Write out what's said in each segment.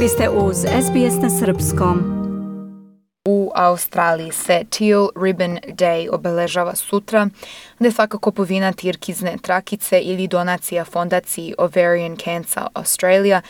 Vi ste uz SBS na Srpskom. U Australiji se Teal Ribbon Day obeležava sutra, gde svaka kupovina tirkizne trakice ili donacija fondaciji Ovarian Cancer Australia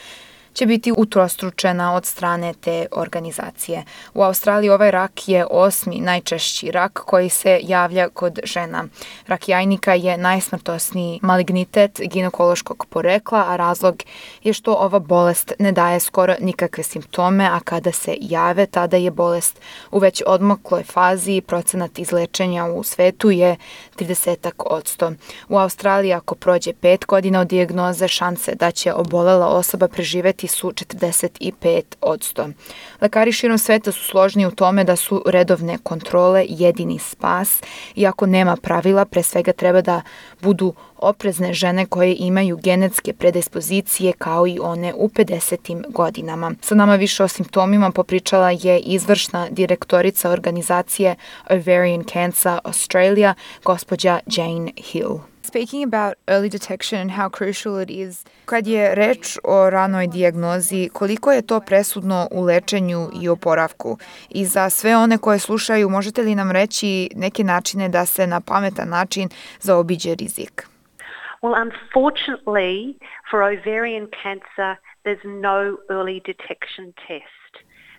će biti utrostručena od strane te organizacije. U Australiji ovaj rak je osmi najčešći rak koji se javlja kod žena. Rak jajnika je najsmrtosniji malignitet ginekološkog porekla, a razlog je što ova bolest ne daje skoro nikakve simptome, a kada se jave, tada je bolest u već odmokloj fazi i procenat izlečenja u svetu je 30 odsto. U Australiji ako prođe pet godina od dijagnoze, šanse da će obolela osoba preživeti neki su 45 odsto. Lekari širom sveta su složni u tome da su redovne kontrole jedini spas, iako nema pravila, pre svega treba da budu oprezne žene koje imaju genetske predispozicije kao i one u 50. godinama. Sa nama više o simptomima popričala je izvršna direktorica organizacije Ovarian Cancer Australia, gospođa Jane Hill. Speaking about early detection and how crucial it is, kad je reč o ranoj dijagnozi, koliko je to presudno u lečenju i oporavku? I za sve one koje slušaju, možete li nam reći neke načine da se na pametan način zaobiđe rizik? Well, unfortunately, for ovarian cancer, there's no early detection test.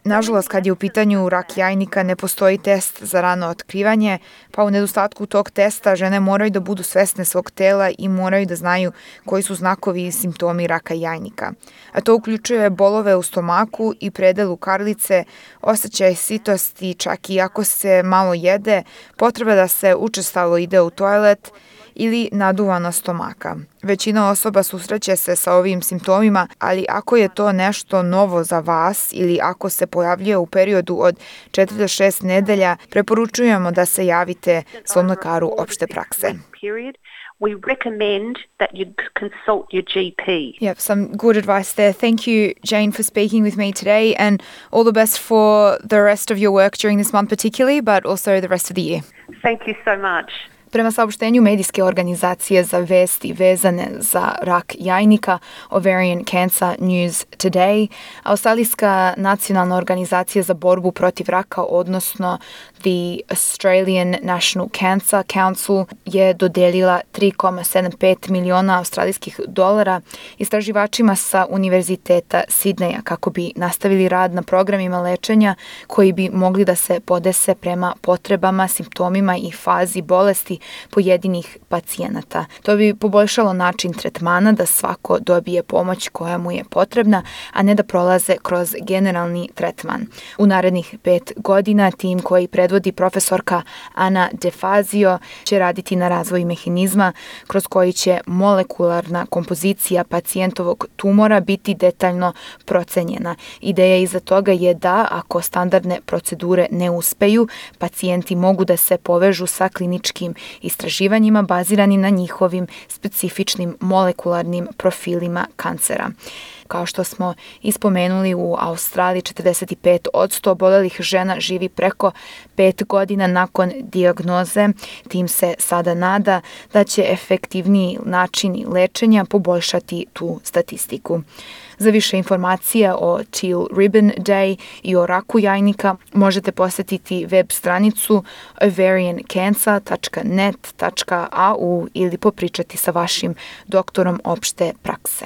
Nažalost, kad je u pitanju rak jajnika, ne postoji test za rano otkrivanje, pa u nedostatku tog testa žene moraju da budu svesne svog tela i moraju da znaju koji su znakovi i simptomi raka jajnika. A to uključuje bolove u stomaku i predelu karlice, osjećaj sitosti, čak i ako se malo jede, potreba da se učestalo ide u toalet ili naduvana stomaka. Većina osoba susreće se sa ovim simptomima, ali ako je to nešto novo za vas ili ako se pojavljuje u periodu od 4 do 6 nedelja, preporučujemo da se javite svom lekaru opšte prakse. we recommend that you consult your GP. Yep, some good advice there. Thank you, Jane, for speaking with me today, and all the best for the rest of your work during this month, particularly, but also the rest of the year. Thank you so much. Prema saopštenju medijske organizacije za vesti vezane za rak jajnika Ovarian Cancer News Today, Australijska nacionalna organizacija za borbu protiv raka, odnosno The Australian National Cancer Council je dodelila 3,75 miliona australijskih dolara istraživačima sa Univerziteta Sidneja kako bi nastavili rad na programima lečenja koji bi mogli da se podese prema potrebama, simptomima i fazi bolesti pojedinih pacijenata. To bi poboljšalo način tretmana da svako dobije pomoć koja mu je potrebna, a ne da prolaze kroz generalni tretman. U narednih pet godina tim koji predvodi profesorka Ana Defazio će raditi na razvoju mehanizma kroz koji će molekularna kompozicija pacijentovog tumora biti detaljno procenjena. Ideja iza toga je da ako standardne procedure ne uspeju, pacijenti mogu da se povežu sa kliničkim istraživanjima bazirani na njihovim specifičnim molekularnim profilima kancera. Kao što smo ispomenuli u Australiji 45 od 100 obolelih žena živi preko 5 godina nakon diagnoze. Tim se sada nada da će efektivniji načini lečenja poboljšati tu statistiku. Za više informacija o Teal Ribbon Day i o raku jajnika možete posetiti web stranicu ovariancancer.net.au ili popričati sa vašim doktorom opšte prakse.